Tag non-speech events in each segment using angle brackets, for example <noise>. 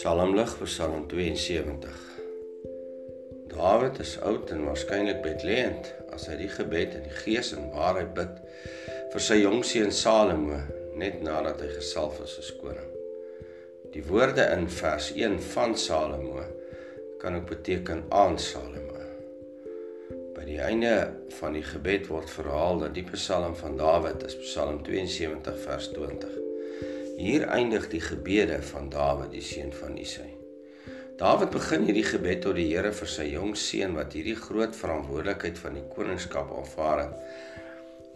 Psalmlig vir Psalm 72. Dawid is oud en waarskynlik bedlêend as hy die gebed in die gees en waarheid bid vir sy jong seun Salomo net nadat hy gesalf is as koning. Die woorde in vers 1 van Salomo kan ook beteken aan Salomo. By die einde van die gebed word verhaal dat die Psalm van Dawid is Psalm 72 vers 20. Hier eindig die gebede van Dawid, die seun van Isai. Dawid begin hierdie gebed tot die Here vir sy jong seun wat hierdie groot verantwoordelikheid van die koningskap aanvaar het.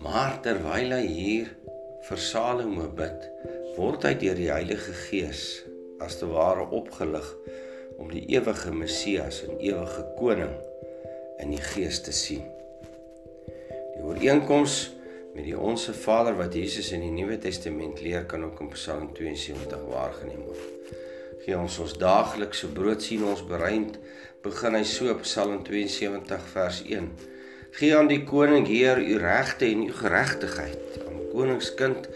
Maar terwyl hy hier vir Salomo bid, word hy deur die Heilige Gees as te ware opgelig om die ewige Messias en ewige koning in die gees te sien. Die ooreenkoms met die onsse Vader wat Jesus in die Nuwe Testament leer kan ook in Psalm 72 waargeneem word. Gee ons ons daaglikse brood sien ons bereid begin hy so Psalm 72 vers 1. Gee aan die koning Heer u regte en u geregtigheid aan koningskind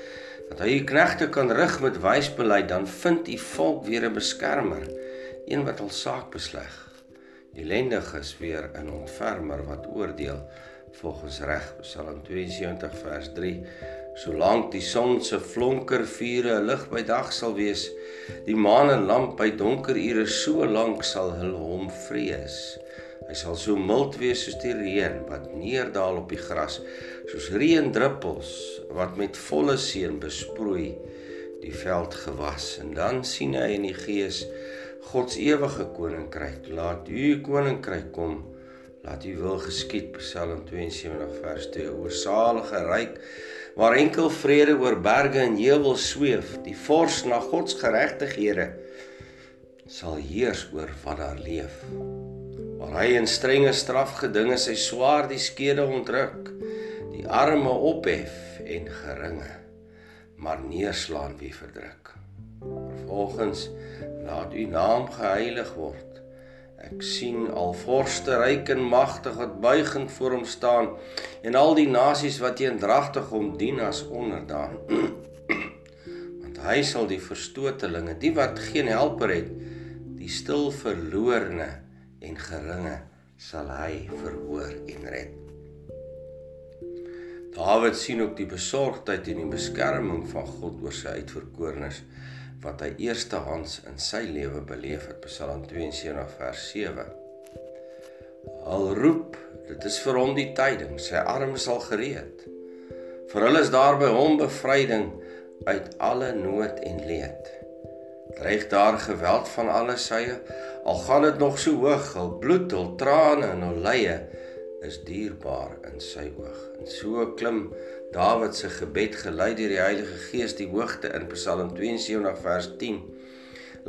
dat hy u knegte kan rig met wys beleid dan vind u volk weer 'n beskermer een wat al saak besleg. Elendig is weer 'n ontfermer wat oordeel volgens reg Psalm 72 vers 3 Solank die son se flonker vure lig by dag sal wees die maan en lamp by donker ure so lank sal hulle hom vrees. Hy sal so mild wees soos die reën wat neerdal op die gras soos reendruppels wat met volle seën besproei. Die veld gewas en dan sien hy in die gees God se ewige koninkryk. Laat u koninkryk kom Laat U wil geskied, Psalm 72 vers 2. O salige ryk waar enkel vrede oor berge en heuwels sweef, die vors na God se geregtighede sal heers oor wat daar leef. Waar hy in strenge strafgedinge sy swaard die skede ontruk, die arme ophef en geringe, maar neerslaan wie verdruk. Vervolgens laat U naam geheilig word Ek sien al vorste ryk en magtig wat buigend voor hom staan en al die nasies wat teendragtig hom dien as onderdaan. <clears throat> Want hy sal die verstotelinge, die wat geen helper het, die stil verlorene en geringe sal hy verhoor en red. Dawid sien ook die besorgdheid en die beskerming van God oor sy uitverkorenes wat hy eerstehands in sy lewe beleef het Psalm 72 vers 7 Al roep dit is vir hom die tyding sy arms sal gereed. Vir hulle is daar by hom bevryding uit alle nood en leed. Dreig daar geweld van alle sye al gaan dit nog so hoog al bloed al trane en al lye is dierbaar in sy oog. En so klim Dawid se gebed gelei deur die Heilige Gees die hoogte in Psalm 72 vers 10.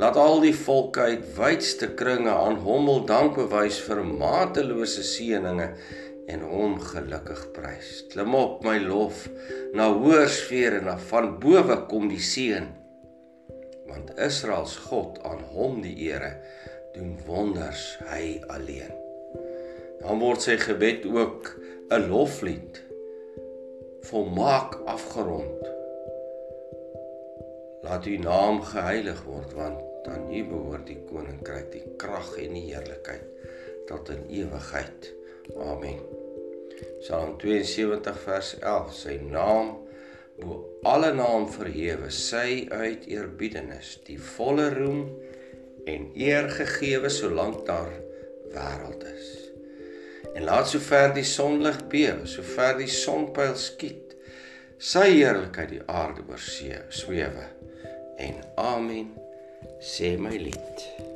Laat al die volke uit wydste kringe aan hom wil dank bewys vir matelose seëninge en hom gelukkig prys. Klim op my lof na hoër sfere en van bowe kom die seën. Want Israel se God aan hom die ere doen wonders hy alleen dan word sy gebed ook 'n loflied volmaak afgerond. Laat u naam geheilig word want aan u behoort die koninkryk die krag en die heerlikheid tot in ewigheid amen. Psalm 72 vers 11 sy naam bo alle naam verhewe sy uit eerbiedenis die volle roem en eer gegeewe solank daar wêreld is en laat sover die sonlig bewe, sover die sonpyl skiet, sy heerlikheid die aarde oor see swewe. En amen sê my lied.